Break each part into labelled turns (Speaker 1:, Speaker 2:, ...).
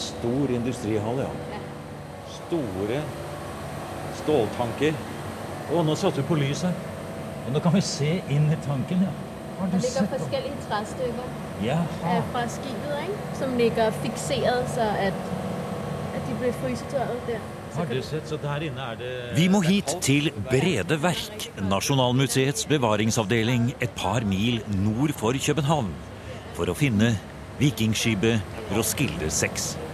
Speaker 1: stor industrihall, ja. Store ståltanker.
Speaker 2: Og nå satte du på lyset. Og nå kan vi se inn i tanken, ja.
Speaker 3: Har du Der ligger forskjellige træstykker
Speaker 2: Jaha.
Speaker 3: fra skipet, ikke? som ligger fikseret, så at, at de blir frysetørret der.
Speaker 2: Er
Speaker 4: Vi må hit til Brede Verk, Nasjonalmuseets bevaringsavdeling et par mil nord for København, for å finne vikingskipet Roskilde 6.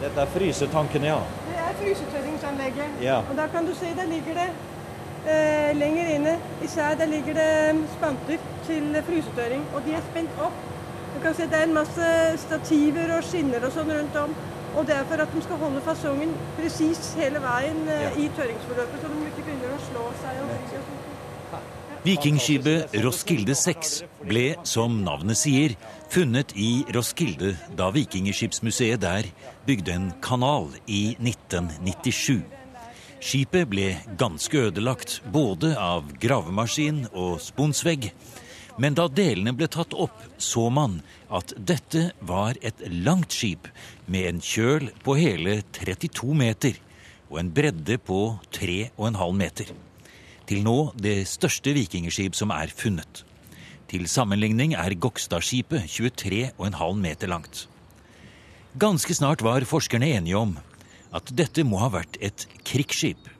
Speaker 1: Dette er frysetankene, ja.
Speaker 5: Det er frysetørringsanlegget.
Speaker 1: Ja.
Speaker 5: Og da kan du se, der ligger det eh, lenger inne. Især der ligger det spanter til frysetørring. Og de er spent opp. Du kan se det er en masse stativer og skinner og sånn rundt om. Og det er for at de skal holde fasongen presis hele veien eh,
Speaker 1: Ja.
Speaker 5: i tørringsforløpet, så de ikke begynner å slå seg. og og sånt.
Speaker 4: Vikingskipet Roskilde 6 ble, som navnet sier, funnet i Roskilde da Vikingskipsmuseet der bygde en kanal i 1997. Skipet ble ganske ødelagt både av gravemaskin og sponsvegg. Men da delene ble tatt opp, så man at dette var et langt skip med en kjøl på hele 32 meter og en bredde på 3,5 meter. Til nå det største vikingskip som er funnet. Til sammenligning er Gokstadskipet 23,5 meter langt. Ganske snart var forskerne enige om at dette må ha vært et krigsskip.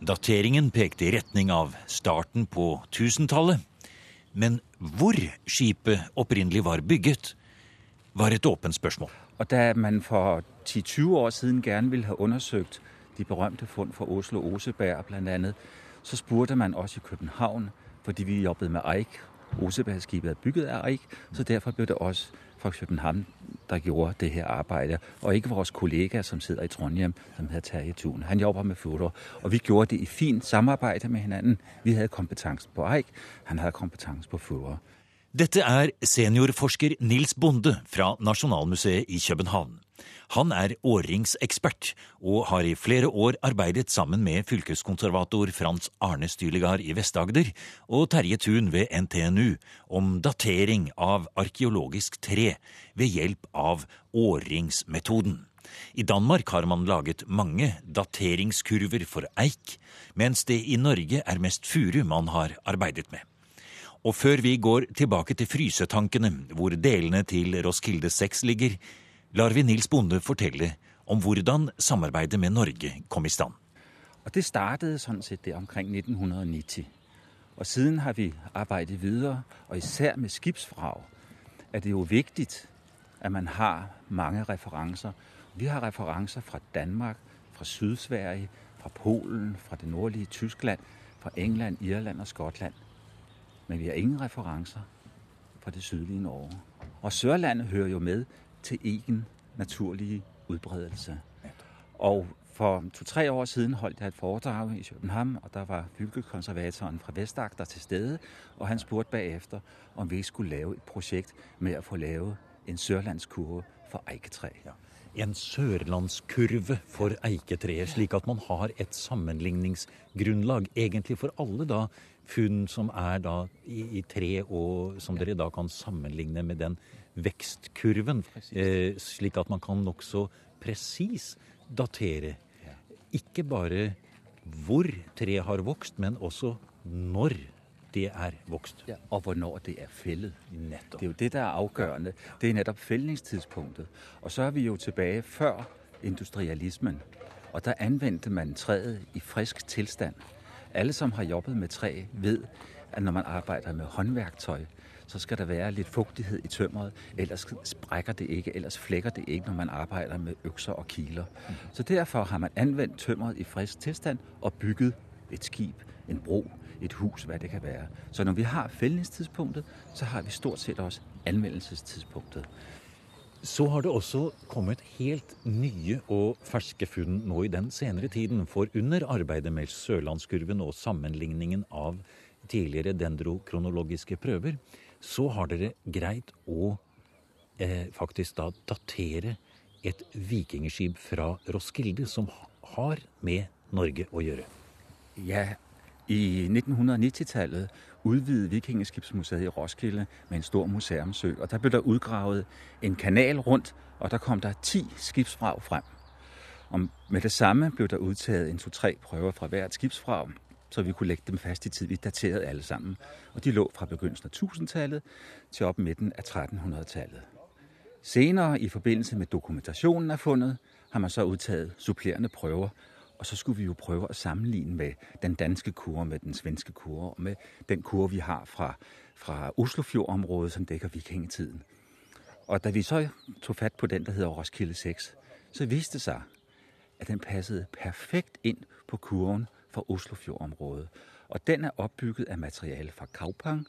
Speaker 4: Dateringen pekte i retning av starten på 1000-tallet. Men hvor skipet opprinnelig var bygget, var et åpent spørsmål.
Speaker 6: Og da man for 10-20 år siden gerne ville ha undersøkt de berømte fund fra Oslo Oseberg andet, så spurgte man også i København, fordi vi jobbede med Eik. Osebergskibet er bygget af Eik, så derfor blev det også fra København, der gjorde det her arbejde. Og ikke vores kollega, som sidder i Trondheim, som hedder Terje Thun. Han jobber med foto, og vi gjorde det i fint samarbejde med hinanden. Vi havde kompetence på Eik, han havde kompetence på foto.
Speaker 4: Dette er seniorforsker Nils Bonde fra Nasjonalmuseet i København. Han er årringsekspert og har i flere år arbeidet sammen med fylkeskonservator Frans Arne Styligard i Vest-Agder og Terje Thun ved NTNU om datering av arkeologisk tre ved hjelp av årringsmetoden. I Danmark har man laget mange dateringskurver for eik, mens det i Norge er mest furu man har arbeidet med. Og før vi går tilbake til frysetankene, hvor delene til Roskilde 6 ligger, lar vi Nils Bonde fortelle om hvordan samarbeidet med Norge kom i stand.
Speaker 6: Og det startede sånn sett det omkring 1990. Og siden har vi arbeidet videre, og især med skibsfrag er det jo viktig at man har mange referanser. Vi har referanser fra Danmark, fra Sydsverige, fra Polen, fra det nordlige Tyskland, fra England, Irland og Skottland. Men vi har ingen referanser fra det sydlige Norge. Og Sørlandet hører jo med til egen naturlige udbredelse. Og for to-tre år siden holdt jeg et foredrag i København, og der var fylkekonservatoren fra Vestagder til stede, og han spurgte bagefter, om vi ikke skulle lave et projekt med at få lavet en sørlandskurve for eiketræ.
Speaker 4: Ja. En sørlandskurve for eiketreet, slik at man har et sammenligningsgrunnlag egentlig for alle da funn som er da i, i tre, og som dere da kan sammenligne med den vekstkurven, eh, slik at man kan nokså presis datere ikke bare hvor treet har vokst, men også når det er vokst.
Speaker 6: Ja, og hvornår det er fældet.
Speaker 4: Nettopp.
Speaker 6: Det er jo det, der er afgørende. Det er netop fældningstidspunktet. Og så er vi jo tilbage før industrialismen. Og der anvendte man træet i frisk tilstand. Alle, som har jobbet med træ, ved, at når man arbejder med håndværktøj, så skal der være litt fuktighet i tømmeret, ellers sprekker det ikke, ellers flekker det ikke, når man arbeider med økser og kiler. Så derfor har man anvendt tømmeret i frisk tilstand og bygget et skib, en bro, et hus, hva det kan være. Så når vi har fellingstidspunktet, så har vi stort sett også anvendelsestidspunktet.
Speaker 4: Så har det også kommet helt nye og ferske funn nå i den senere tiden. For under arbeidet med Sørlandskurven og sammenligningen av tidligere dendrokronologiske prøver, så har dere greid å eh, faktisk da datere et vikingskip fra Roskilde som har med Norge å gjøre.
Speaker 6: Ja, I 1990-tallet udvidede Vikingeskibsmuseet i Roskilde med en stor museumsø, og der ble der udgravet en kanal rundt, og der kom der 10 skibsvrag frem. Og med det samme ble der udtaget en to-tre prøver fra hvert skibsvrag, så vi kunne lægge dem fast i tid. Vi daterede alle sammen, og de lå fra begyndelsen af 1000-tallet til op midten af 1300-tallet. Senere, i forbindelse med dokumentationen af fundet, har man så udtaget supplerende prøver, og så skulle vi jo prøve at sammenligne med den danske kurve, med den svenske kurve, og med den kurve, vi har fra, fra Oslofjordområdet, som dækker vikingetiden. Og da vi så tog fat på den, der hedder Roskilde 6, så viste det sig, at den passede perfekt ind på kurven fra Oslofjordområdet. Og den er opbygget af materiale fra Kaupang,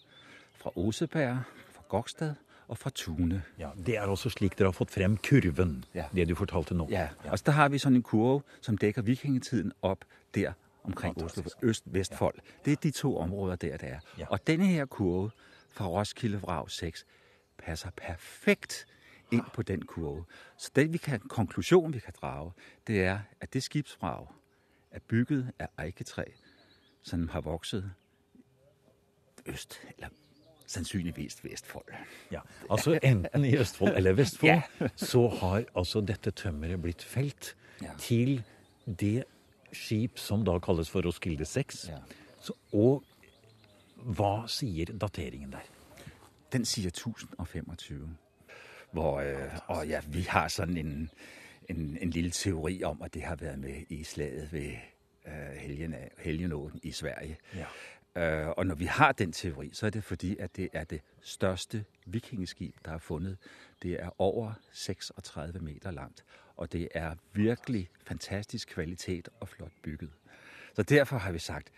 Speaker 6: fra Oseberg, fra Gokstad og fra Tune.
Speaker 4: Ja, Det er også slik dere har fått frem kurven,
Speaker 6: Ja.
Speaker 4: det du fortalte nå.
Speaker 6: Ja, og så har vi sånn en kurve, som dækker vikingetiden opp der omkring Oslo, Øst-Vestfold. Det er de to områder der, det er.
Speaker 4: Ja.
Speaker 6: Og denne her kurve fra Roskilde Vrag 6 passer perfekt inn på den kurve. Så den vi kan, konklusion, vi kan drage, det er, at det skibsvrag er bygget af eiketræ, som har vokset øst, eller sandsynligvis Vestfold.
Speaker 4: Ja, altså enten i Østfold eller Vestfold,
Speaker 6: Ja.
Speaker 4: så har altså dette tømmeret blitt felt
Speaker 6: Ja.
Speaker 4: til det skip som da kalles for Roskilde 6.
Speaker 6: Ja.
Speaker 4: Så, og hva sier dateringen der?
Speaker 6: Den sier 1025. Hvor, øh, og ja, vi har sådan en, en, en lille teori om, at det har vært med i slaget ved øh, Helgenåden i Sverige.
Speaker 4: Ja.
Speaker 6: Øh, og når vi har den teori, så er det fordi, at det er det største vikingeskib, der er fundet. Det er over 36 meter langt, og det er virkelig fantastisk kvalitet og flot bygget. Så derfor har vi sagt,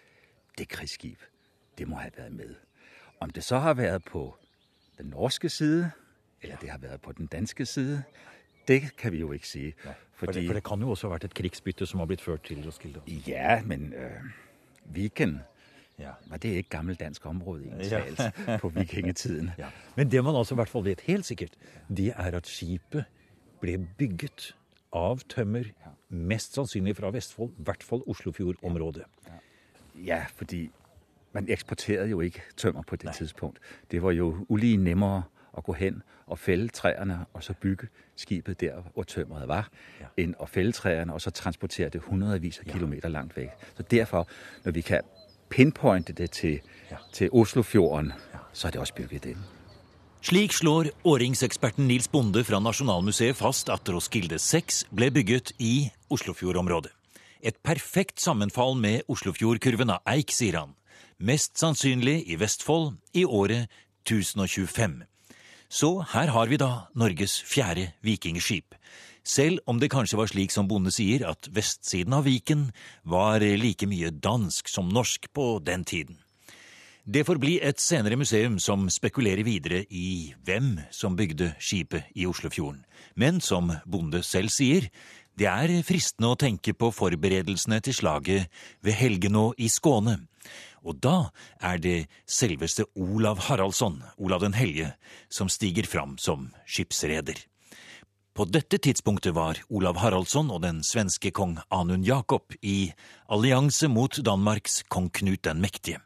Speaker 6: det krigsskib, det må have været med. Om det så har været på den norske side, eller det har været på den danske side, det kan vi jo ikke sige.
Speaker 4: For det, for det kan jo også ha vært et krigsbytte som har blitt ført til Roskilde.
Speaker 6: Ja, men øh, Viken,
Speaker 4: Ja.
Speaker 6: var det ikke gammelt dansk område
Speaker 4: Ja.
Speaker 6: på vikingetiden?
Speaker 4: Ja. Men det man altså i hvert fall vet helt sikkert, det er at skipet ble bygget av tømmer, mest sannsynlig fra Vestfold, i hvert fall Oslofjordområdet.
Speaker 6: Ja, fordi man eksporterte jo ikke tømmer på det Nei. tidspunkt. Det var jo ulige nemmere at gå hen og fælde træerne, og så bygge skibet der, hvor tømmeret var,
Speaker 4: Ja.
Speaker 6: ja. end at fælde træerne, og så transportere det hundredvis af kilometer langt væk. Så derfor, når vi kan pinpointe det til,
Speaker 4: Ja.
Speaker 6: ja. til Oslofjorden, så er det også bygget ind.
Speaker 4: Slik slår åringseksperten Nils Bonde fra Nasjonalmuseet fast at Roskilde 6 ble bygget i Oslofjordområdet. Et perfekt sammenfall med Oslofjordkurven av eik, sier han. Mest sannsynlig i Vestfold i året 1025. Så her har vi da Norges fjerde vikingskip. Selv om det kanskje var slik som Bonde sier, at vestsiden av Viken var like mye dansk som norsk på den tiden. Det får bli et senere museum som spekulerer videre i hvem som bygde skipet i Oslofjorden. Men som Bonde selv sier, det er fristende å tenke på forberedelsene til slaget ved Helgenå i Skåne. Og da er det selveste Olav Haraldsson, Olav den hellige, som stiger fram som skipsreder. På dette tidspunktet var Olav Haraldsson og den svenske kong Anund Jakob i allianse mot Danmarks kong Knut den mektige.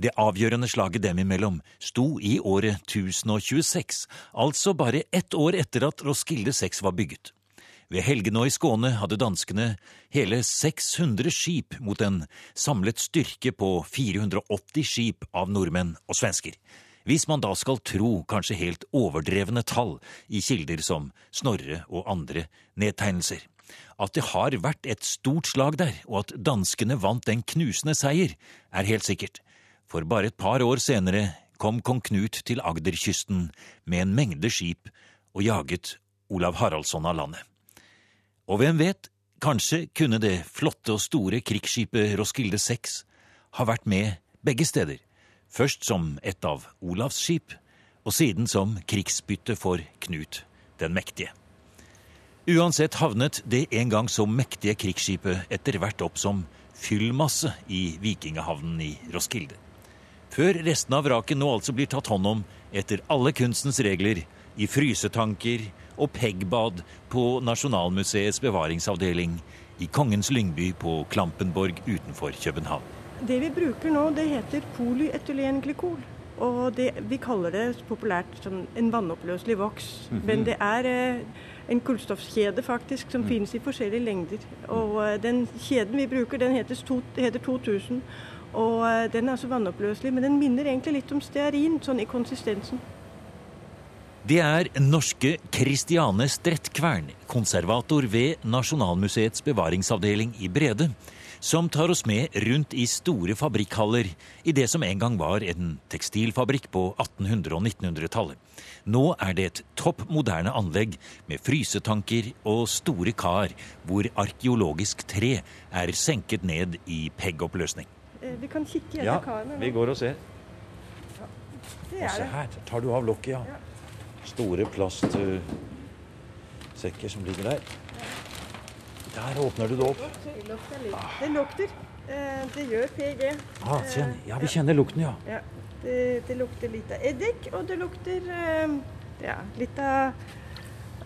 Speaker 4: Det avgjørende slaget dem imellom sto i året 1026, altså bare ett år etter at Roskilde 6 var bygget. Ved Helgenå i Skåne hadde danskene hele 600 skip mot en samlet styrke på 480 skip av nordmenn og svensker. Hvis man da skal tro kanskje helt overdrevne tall i kilder som Snorre og andre nedtegnelser. At det har vært et stort slag der, og at danskene vant den knusende seier, er helt sikkert. For bare et par år senere kom kong Knut til Agderkysten med en mengde skip og jaget Olav Haraldsson av landet. Og hvem vet, kanskje kunne det flotte og store krigsskipet Roskilde 6 ha vært med begge steder, først som et av Olavs skip, og siden som krigsbytte for Knut den mektige. Uansett havnet det en gang så mektige krigsskipet etter hvert opp som fyllmasse i vikingehavnen i Roskilde. Før resten av vraket nå altså blir tatt hånd om etter alle kunstens regler i frysetanker og Pegbad på Nasjonalmuseets bevaringsavdeling i Kongens Lyngby på Klampenborg utenfor København.
Speaker 5: Det vi bruker nå, det heter polyetylenglykol. Og det, vi kaller det populært som en vannoppløselig voks. Men det er eh, en kullstoffkjede faktisk som finnes i forskjellige lengder. Og eh, den kjeden vi bruker, den heter, to, heter 2000. Og eh, den er altså vannoppløselig, men den minner egentlig litt om stearin, sånn i konsistensen.
Speaker 7: Det er norske Kristiane Strettkvern, konservator ved Nasjonalmuseets bevaringsavdeling i Brede, som tar oss med rundt i store fabrikkhaller i det som en gang var en tekstilfabrikk på 1800- og 1900-tallet. Nå er det et topp moderne anlegg med frysetanker og store kar hvor arkeologisk tre er senket ned i peggoppløsning.
Speaker 5: Eh, Vi kan kikke gjennom
Speaker 4: Ja,
Speaker 5: karene
Speaker 4: vi går og ser.
Speaker 5: Er
Speaker 4: se her, tar du av lokket, ja. Store plastsekker som ligger der. Der åpner du det opp.
Speaker 5: Det lukter. Eh, Det gjør PG.
Speaker 4: Ah. Ja, vi kjenner lukten, ja.
Speaker 5: Ja, det, det lukter litt av eddik, og det lukter eh, ja, litt av,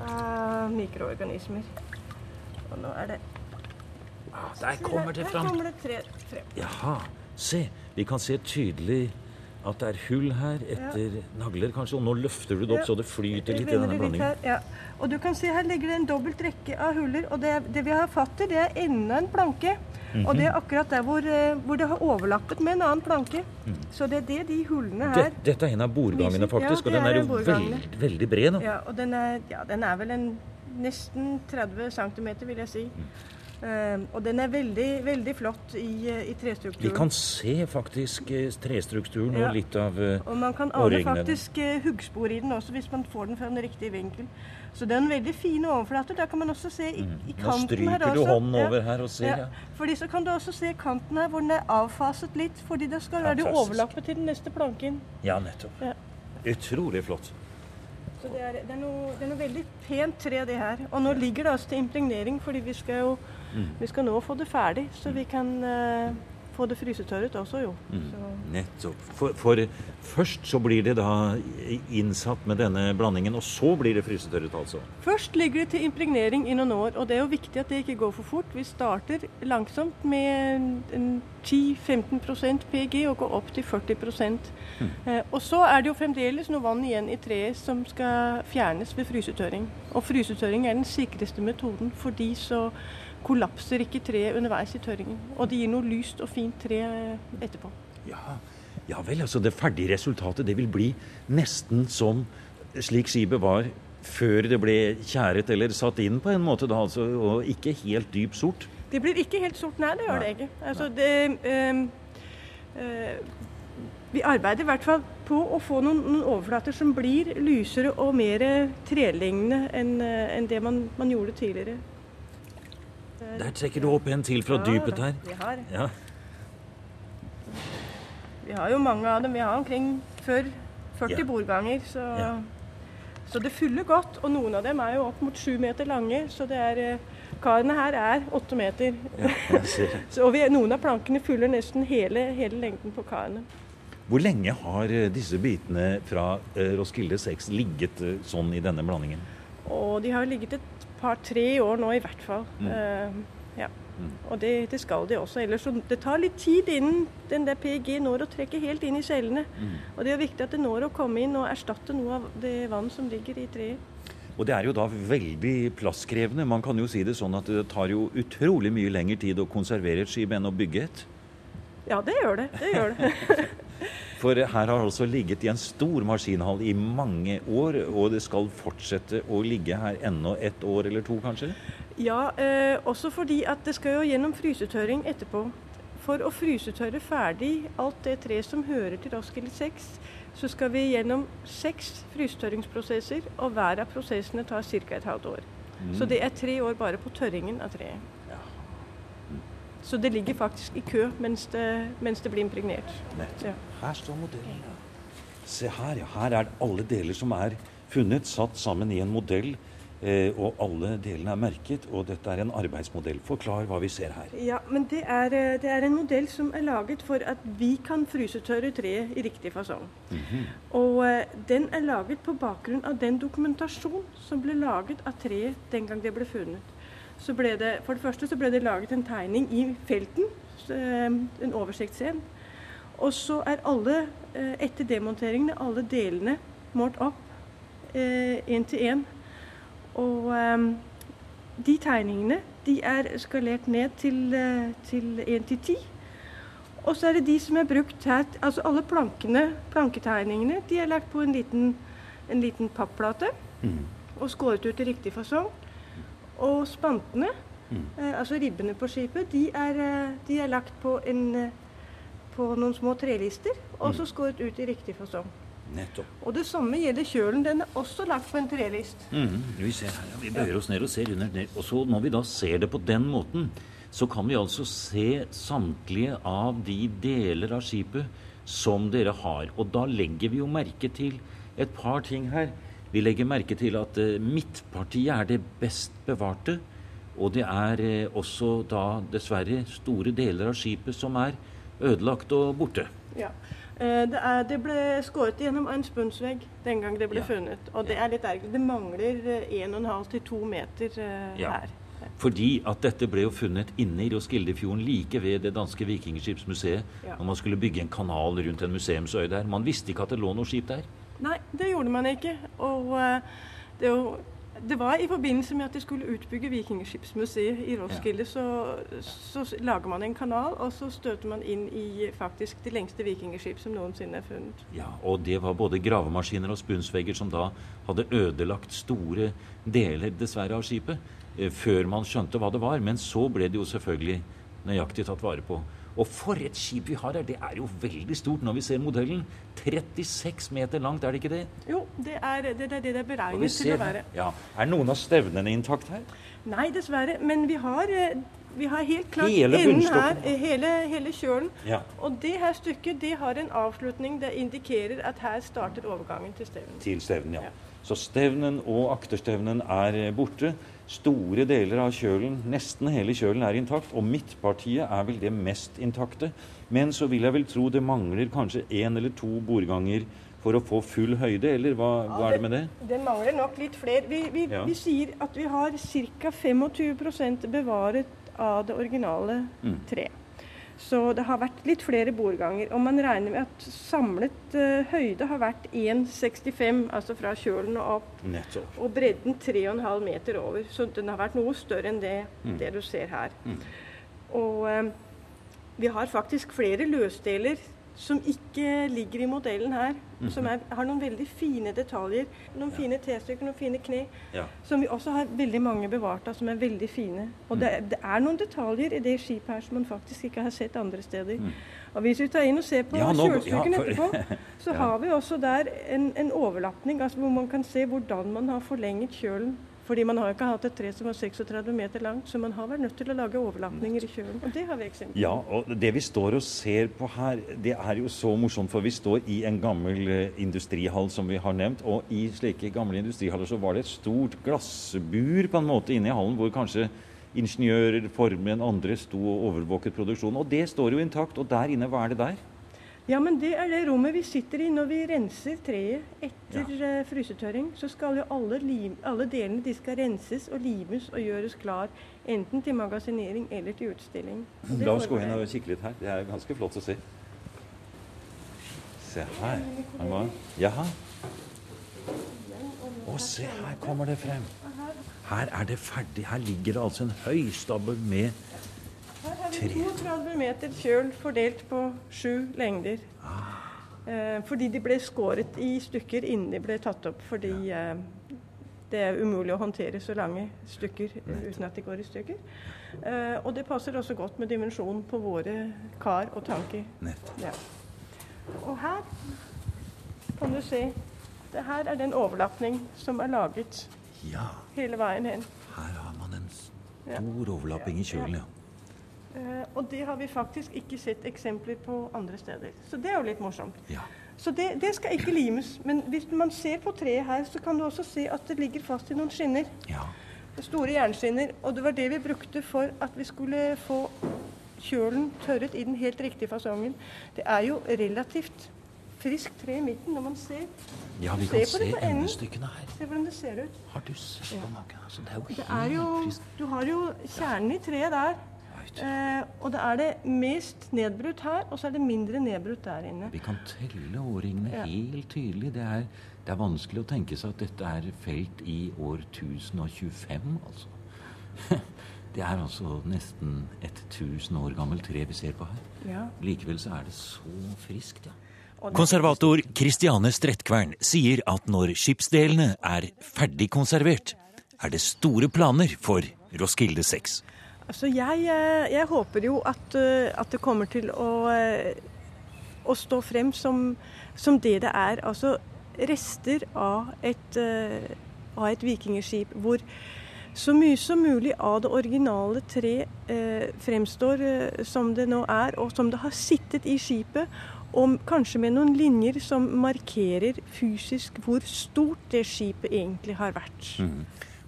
Speaker 5: av mikroorganismer. Og nå er det
Speaker 4: Ah, Der kommer det fram.
Speaker 5: Der kommer det tre frem.
Speaker 4: Jaha. Se, vi kan se tydelig at det er hull her etter nagler, kanskje. Og nå løfter du det opp
Speaker 5: Ja.
Speaker 4: så det flyter litt i denne blandingen.
Speaker 5: her, Ja. Og du kan se her ligger det en dobbelt rekke av huller. Og det, det vi har fatt i, det er enda en planke. Og det er akkurat der hvor, eh, hvor det har overlappet med en annen planke. Så det er det de hullene her
Speaker 4: Det, dette er en av bordgangene,
Speaker 5: ja,
Speaker 4: faktisk. og den
Speaker 5: er
Speaker 4: jo
Speaker 5: veld,
Speaker 4: veldig, bred nå.
Speaker 5: Ja, og den er, ja, den er vel en nesten 30 cm, vil jeg si. Eh, og den er veldig, veldig flott i, eh, i trestrukturen.
Speaker 4: Vi kan se faktisk trestrukturen trestrukturen
Speaker 5: Ja.
Speaker 4: og litt av eh,
Speaker 5: Og man kan ane faktisk eh, huggspor i den også, hvis man får den fra den riktige vinkel. Så det er en veldig fin overflate. Da kan man også se i, i
Speaker 4: kanten Nå
Speaker 5: også. Nå
Speaker 4: stryker du hånden over her og ser,
Speaker 5: Ja.
Speaker 4: ja.
Speaker 5: Fordi så kan du også se kanten her hvor den er avfaset litt, fordi det skal være det overlappet til den neste planken.
Speaker 4: Ja, nettopp.
Speaker 5: Ja.
Speaker 4: Utrolig flott.
Speaker 5: Så det er, det, er noe, det er noe veldig pent tre, det her. Og nå ligger det altså til impregnering, fordi vi skal jo
Speaker 4: Mm.
Speaker 5: vi skal nå få det ferdig, så vi kan uh, få det frysetørret også, jo.
Speaker 4: Mm. Nettopp. For, for først så blir det da innsatt med denne blandingen, og så blir det frysetørret, altså.
Speaker 5: Først ligger det til impregnering i noen år, og det er jo viktig at det ikke går for fort. Vi starter langsomt med 10-15% PG og går opp til 40 eh, Og så er det jo fremdeles noe vann igjen i treet som skal fjernes ved frysetørring. Og frysetørring er den sikreste metoden, fordi så kollapser ikke treet underveis i tørringen. Og det gir noe lyst og fint tre etterpå.
Speaker 4: Ja, ja vel, altså det ferdige resultatet det vil bli nesten som slik skipet var før det ble tjæret eller satt inn på en måte, da, altså, og ikke helt dyp sort.
Speaker 5: Det blir ikke helt sort, nei, det gjør det ikke. Altså, det, øh, øh, vi arbeider i hvert fall på å få noen, noen overflater som blir lysere og mer trelignende enn eh, enn det man, man gjorde tidligere.
Speaker 4: Der trekker du opp en til fra dypet her.
Speaker 5: Vi har,
Speaker 4: Ja,
Speaker 5: vi har jo mange av dem. Vi har omkring før 40
Speaker 4: Ja.
Speaker 5: bordganger. Så,
Speaker 4: Ja.
Speaker 5: så det fyller godt. Og noen av dem er jo opp mot sju meter lange. Så det er, eh, karene her er åtte meter.
Speaker 4: ja.
Speaker 5: Så, og vi, noen av plankene fyller nesten hele, hele lengden på karene.
Speaker 4: Hvor lenge har eh, disse bitene fra eh, Roskilde 6 ligget sånn i denne blandingen?
Speaker 5: Og de har ligget et par-tre år nå i hvert fall.
Speaker 4: Mm.
Speaker 5: Eh, ja. Og det, det skal de også. Ellers så det tar litt tid innen den der PEG når å trekke helt inn i cellene.
Speaker 4: Mm.
Speaker 5: Og det er viktig at det når å komme inn og erstatte noe av det vann som ligger i treet.
Speaker 4: Og det er jo da veldig plasskrevende. Man kan jo si det sånn at det tar jo utrolig mye lengre tid å konservere et skip enn å bygge et.
Speaker 5: Ja, det gjør det. Det gjør det.
Speaker 4: For her har altså ligget i en stor maskinhall i mange år, og det skal fortsette å ligge her ennå et år eller to, kanskje?
Speaker 5: Ja, eh, også fordi at det skal jo gjennom frysetørring etterpå. For å frysetørre ferdig alt det treet som hører til Roskilde 6, så skal vi gjennom seks frysetørringsprosesser, og hver av prosessene tar ca. et halvt år. Så det er tre år bare på tørringen av treet. Så det ligger faktisk i kø mens det, mens det blir impregnert. Ja.
Speaker 4: Her står modellen. Se her, ja. Her er alle deler som er funnet, satt sammen i en modell. Eh, og alle delene er merket, og dette er en arbeidsmodell. Forklar hva vi ser her.
Speaker 5: Ja, men det er, eh, det er en modell som er laget for at vi kan frysetørre treet i riktig fasong. Og eh, den er laget på bakgrunn av den dokumentasjon som ble laget av treet den gang det ble funnet. Så ble det for det første så ble det laget en tegning i felten, eh, en oversiktsscene. Og så er alle, eh, etter demonteringene, alle delene målt opp én til én. Og de tegningene de er skalert ned til, én til ti. Og så er det de som er brukt her Altså alle plankene, planketegningene, de er lagt på en liten, en liten papplate mm. og skåret ut i riktig fasong. Og spantene, mm. eh, altså ribbene på skipet, de er, eh, de er lagt på, en, eh, på, noen små trelister, og så mm. skåret ut i riktig fasong.
Speaker 4: Nettopp.
Speaker 5: Og det samme gjelder kjølen. Den er også lagt på en trelist.
Speaker 4: Mm. Vi, ser vi bøyer oss ned og ser under. Ned. Og så når vi da ser det på den måten, så kan vi altså se samtlige av de deler av skipet som dere har. Og da legger vi jo merke til et par ting her. Vi legger merke til at uh, midtpartiet er det best bevarte. Og det er uh, også da dessverre store deler av skipet som er ødelagt og borte.
Speaker 5: Ja. Uh, det, er, det, ble skåret gjennom en spunsvegg den gang det ble ja. funnet. Og det er litt ergerlig. Det mangler 1,5 til 2 meter ja. her.
Speaker 4: Fordi at dette ble jo funnet inne i Roskildefjorden, like ved det danske vikingskipsmuseet, ja. når man skulle bygge en kanal rundt en museumsøy der. Man visste ikke at det lå noe skip der.
Speaker 5: Nei, det gjorde man ikke. Og uh, det, jo, det, var i forbindelse med at de skulle utbygge Vikingskipsmuseet i Roskilde, ja. så, så, lager man en kanal, og så støter man inn i faktisk de lengste vikingskip som noensinne er funnet.
Speaker 4: Ja, Og det var både gravemaskiner og spunsvegger som da hadde ødelagt store deler, dessverre, av skipet, eh, før man skjønte hva det var. Men så ble det jo selvfølgelig nøyaktig tatt vare på. Og for et skip vi har her! Det er jo veldig stort når vi ser modellen. 36 meter langt, er det ikke det?
Speaker 5: Jo, det er det det, det er beregnet til å være.
Speaker 4: Ja. Er noen av stevnene intakt her?
Speaker 5: Nei, dessverre. Men vi har, eh, vi har helt klart hele enden her, eh, hele, hele kjølen. Ja. Og det her stykket det har en avslutning det indikerer at her starter overgangen til stevnen.
Speaker 4: Til stevnen, ja. ja. Så stevnen og akterstevnen er eh, borte. Store deler av kjølen, nesten hele kjølen, er intakt. Og midtpartiet er vel det mest intakte. Men så vil jeg vel tro det mangler kanskje én eller to bordganger for å få full høyde, eller hva, hva er det med det?
Speaker 5: Den mangler nok litt flere. Vi, vi, ja. vi sier at vi har ca. 25% bevaret av det originale mm. Så det har vært litt flere bordganger. Og man regner med at samlet uh, høyde har vært 1,65, altså fra kjølen og opp.
Speaker 4: Nettopp.
Speaker 5: Og bredden 3,5 meter over. Så den har vært noe større enn det, mm. det du ser her. Mm. Og uh, vi har faktisk flere løsdeler som ikke ligger i modellen her. Mm -hmm. Som er, har noen veldig fine detaljer. Noen ja. fine T-stykker, noen fine kne. Ja. Som vi også har veldig mange bevart av, som er veldig fine. Og mm. det, det, er noen detaljer i det skipet her som man faktisk ikke har sett andre steder. Mm. Og hvis vi tar inn og ser på ja, kjølstykken etterpå, så har vi også der en, en overlappning, altså hvor man kan se hvordan man har forlenget kjølen fordi man har ikke hatt et tre som var 36 meter langt, så man har vært nødt til å lage overlapninger i kjølen. Og det har vi eksempler
Speaker 4: Ja, og det vi står og ser på her, det er jo så morsomt, for vi står i en gammel eh, industrihall som vi har nevnt. Og i slike gamle industrihaller så var det et stort glassbur på en måte inne i hallen, hvor kanskje ingeniører, formen, andre sto og overvåket produksjonen. Og det står jo intakt. Og der inne, hva er det der?
Speaker 5: Ja, men det er det rommet vi sitter i når vi renser treet etter ja. Eh, frysetørring. Så skal jo alle, lim, alle, delene de skal renses og limes og gjøres klar. Enten til magasinering eller til utstilling.
Speaker 4: La oss gå inn og kikke litt her. Det er ganske flott å se. Se her. Jaha. Å, se her kommer det frem. Her er det ferdig. Her ligger det altså en høystabbe med
Speaker 5: her har vi 32 meter kjøl fordelt på sju lengder. Ah. Eh, fordi de ble skåret i stykker innen de ble tatt opp. Fordi eh, det er umulig å håndtere så lange stykker uten at de går i stykker. Eh, og det passer også godt med dimensjonen på våre kar og tanker. Ja. Og her kan du se det her er den overlappning som er laget ja. hele veien hen.
Speaker 4: Her har man en stor overlapping i kjølen, ja.
Speaker 5: Uh, og det har vi faktisk ikke sett eksempler på andre steder. Så det er jo litt morsomt.
Speaker 4: Ja.
Speaker 5: Så det, det, skal ikke limes. Men hvis man ser på treet her, så kan du også se at det ligger fast i noen skinner.
Speaker 4: Ja.
Speaker 5: Store jernskinner. Og det var det vi brukte for at vi skulle få kjølen tørret i den helt riktige fasongen. Det er jo relativt friskt tre i midten når man ser.
Speaker 1: Ja, vi kan se endestykkene her.
Speaker 5: Se hvordan det ser ut.
Speaker 1: Har du sett på? Altså, det er jo
Speaker 5: Det er jo,
Speaker 1: helt friskt.
Speaker 5: du har jo kjernen i treet der. Eh, og da er det mest nedbrutt her, og så er det mindre nedbrutt der inne.
Speaker 1: Vi kan telle årringene
Speaker 5: Ja.
Speaker 1: helt tydelig. Det er, det er vanskelig å tenke seg at dette er felt i år 1025, altså. Det er altså nesten et tusen år gammelt tre vi ser på her.
Speaker 5: Ja.
Speaker 1: Likevel så er det så friskt, ja.
Speaker 4: Konservator Kristiane Strettkvern sier at når skipsdelene er ferdig konservert, er det store planer for Roskilde 6.
Speaker 5: Altså, jeg, eh, jeg håper jo at, eh, at det kommer til å, eh, å stå frem som, som det det er. Altså rester av et, av et vikingskip hvor så mye som mulig av det originale tre eh, fremstår som det nå er, og som det har sittet i skipet. Og kanskje med noen linjer som markerer fysisk hvor stort det skipet egentlig har vært.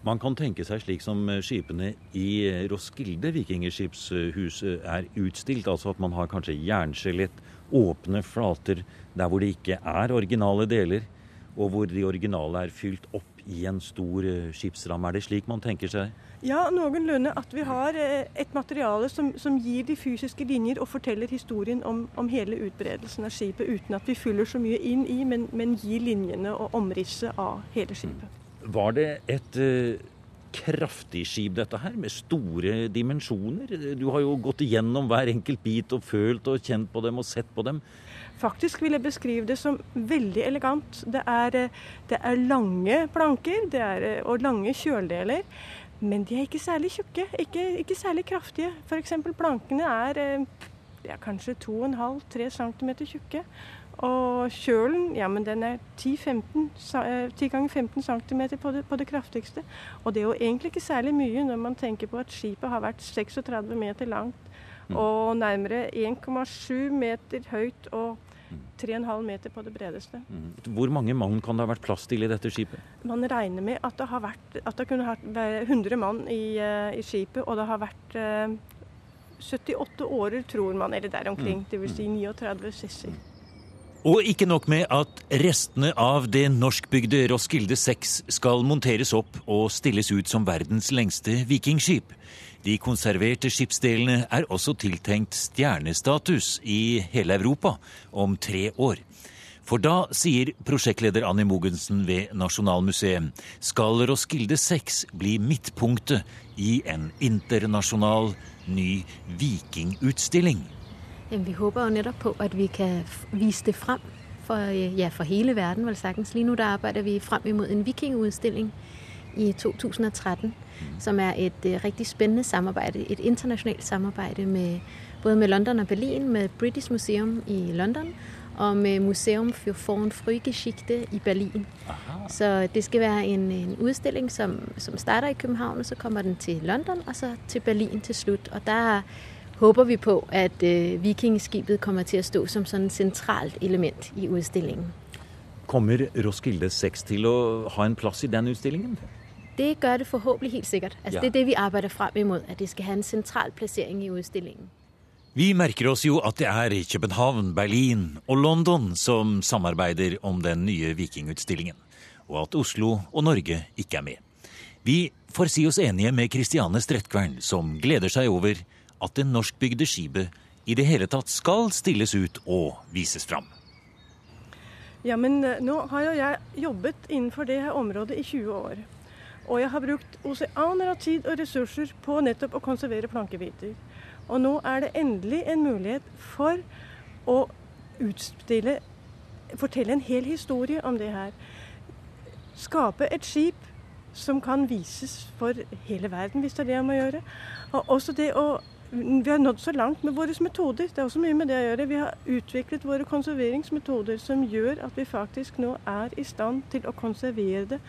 Speaker 1: Man kan tenke seg slik som eh, skipene i eh, Roskilde vikingskipshus er utstilt, altså at man har kanskje jernskjelett, åpne flater der hvor det ikke er originale deler, og hvor de originale er fylt opp i en stor eh, skipsramme. Er det slik man tenker seg?
Speaker 5: Ja, noenlunde. At vi har et materiale som, som gir de fysiske linjer og forteller historien om, om hele utbredelsen av skipet, uten at vi fyller så mye inn i, men, men gir linjene og omrisset av hele skipet.
Speaker 1: Var det et eh, kraftig skip, dette her, med store dimensjoner? Du har jo gått igjennom hver enkelt bit og følt og kjent på dem og sett på dem.
Speaker 5: Faktisk vil jeg beskrive det som veldig elegant. Det er, eh, det er lange planker er, eh, og lange kjøldeler. Men de er ikke særlig tjukke, ikke, ikke særlig kraftige. F.eks. plankene er er kanskje 2,5-3 cm tjukke. Og kjølen ja, men den er 10-15 sa- eh, 10 ganger 15 cm på det, på det kraftigste. Og det er jo egentlig ikke særlig mye når man tenker på at skipet har vært 36 meter langt og nærmere 1,7 meter høyt og 3,5 meter på det bredeste.
Speaker 1: Hvor mange mann kan det ha vært plass til i dette skipet?
Speaker 5: Man regner med at det, har vært, at det kunne vært 100 mann i, eh, i skipet, og det har vært eh, 78 årer, tror man, eller der omkring. Dvs. Si 39 sesser.
Speaker 4: Og ikke nok med at restene av det norskbygde Roskilde 6 skal monteres opp og stilles ut som verdens lengste vikingskip. De konserverte skipsdelene er også tiltenkt stjernestatus i hele Europa om tre år. For da, sier prosjektleder Annie Mogensen ved Nasjonalmuseet, skal Roskilde 6 bli midtpunktet i en internasjonal ny vikingutstilling.
Speaker 3: Jamen, vi håber jo netop på, at vi kan vise det frem for, øh, ja, for hele verden, vel sagtens. Lige nu der arbejder vi frem imod en vikingudstilling i 2013, som er et øh, rigtig spændende samarbejde, et internationalt samarbejde med både med London og Berlin, med British Museum i London og med Museum für Foreign Frühgeschichte i Berlin. Så det skal være en, en udstilling, som, som starter i København, og så kommer den til London, og så til Berlin til slut. Og der håber vi på, at øh, vikingskibet kommer til å stå som sådan et centralt element i udstillingen.
Speaker 1: Kommer Roskilde 6 til å ha en plass i den utstillingen?
Speaker 3: Det gør det forhåpentlig helt sikkert. Altså,
Speaker 1: Ja.
Speaker 3: Det er det, vi arbeider frem imot, at det skal ha en sentral plassering i udstillingen.
Speaker 4: Vi merker oss jo at det er København, Berlin og London som samarbeider om den nye vikingutstillingen, og at Oslo og Norge ikke er med. Vi får si oss enige med Kristiane Strettkvern, som gleder seg over at det norskbygde skipet i det hele tatt skal stilles ut og vises fram.
Speaker 5: Ja, men eh, nå har jo jeg jobbet innenfor det her området i 20 år. Og jeg har brukt oseaner av tid og ressurser på nettopp å konservere plankebiter. Og nå er det endelig en mulighet for å utstille Fortelle en hel historie om det her. Skape et skip som kan vises for hele verden, hvis det er det jeg må gjøre. Og også det å Vi har nådd så langt med våre metoder. Det er også mye med det å gjøre. Vi har utviklet våre konserveringsmetoder som gjør at vi faktisk nå er i stand til å konservere det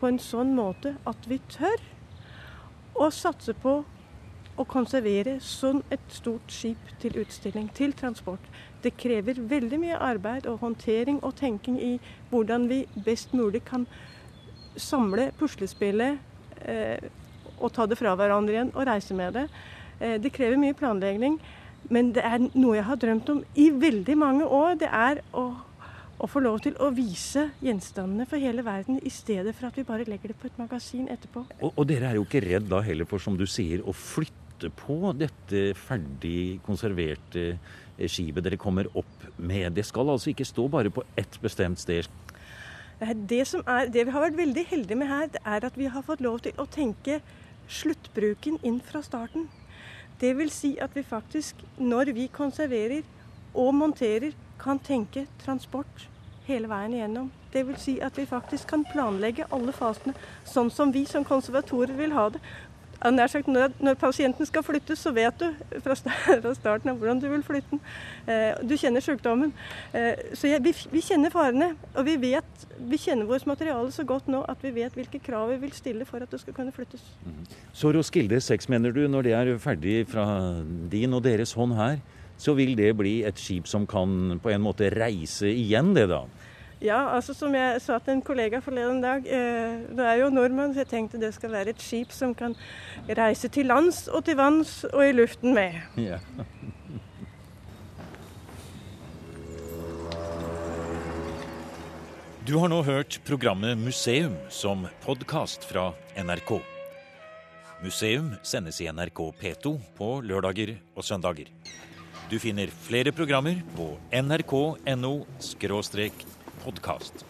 Speaker 5: på en sånn måte at vi tør å satse på å konservere sånn et stort skip til utstilling, til transport. Det krever veldig mye arbeid og håndtering og tenking i hvordan vi best mulig kan samle puslespillet eh, og ta det fra hverandre igjen og reise med det. Eh, det krever mye planlegging, men det er noe jeg har drømt om i veldig mange år. Det er å, å få lov til å vise gjenstandene for hele verden, i stedet for at vi bare legger det på et magasin etterpå.
Speaker 1: Og, og dere er jo ikke redd da heller for, som du sier, å flytte på dette ferdig konserverte eh, skipet dere kommer opp med. Det skal altså ikke stå bare på ett bestemt sted.
Speaker 5: Det, som er, det vi har vært veldig heldige med her, det er at vi har fått lov til å tenke sluttbruken inn fra starten. Det vil si at vi faktisk, når vi konserverer og monterer, kan tenke transport hele veien igjennom. Det vil si at vi faktisk kan planlegge alle fasene sånn som vi som konservatorer vil ha det. Sagt, når, pasienten skal flyttes, så vet du fra starten av hvordan du vil flytte den. Eh, du kjenner sykdommen. Eh, så vi, vi, kjenner farene. Og vi, vet, vi kjenner vårt materiale så godt nå at vi vet hvilke krav vi vil stille for at det skal kunne flyttes.
Speaker 1: Mhm. Så Roskilde 6, mener du, når det er ferdig fra din og deres hånd her, så vil det bli et skip som kan på en måte reise igjen, det da?
Speaker 5: Ja, altså som jeg sa til en kollega forleden dag, eh, det er jo nordmann, så jeg tenkte det skal være et skip som kan reise til lands og til vanns og i luften med. Ja.
Speaker 4: Du har nå hørt programmet Museum som podkast fra NRK. Museum sendes i NRK P2 på lørdager og søndager. Du finner flere programmer på nrk.no podkast.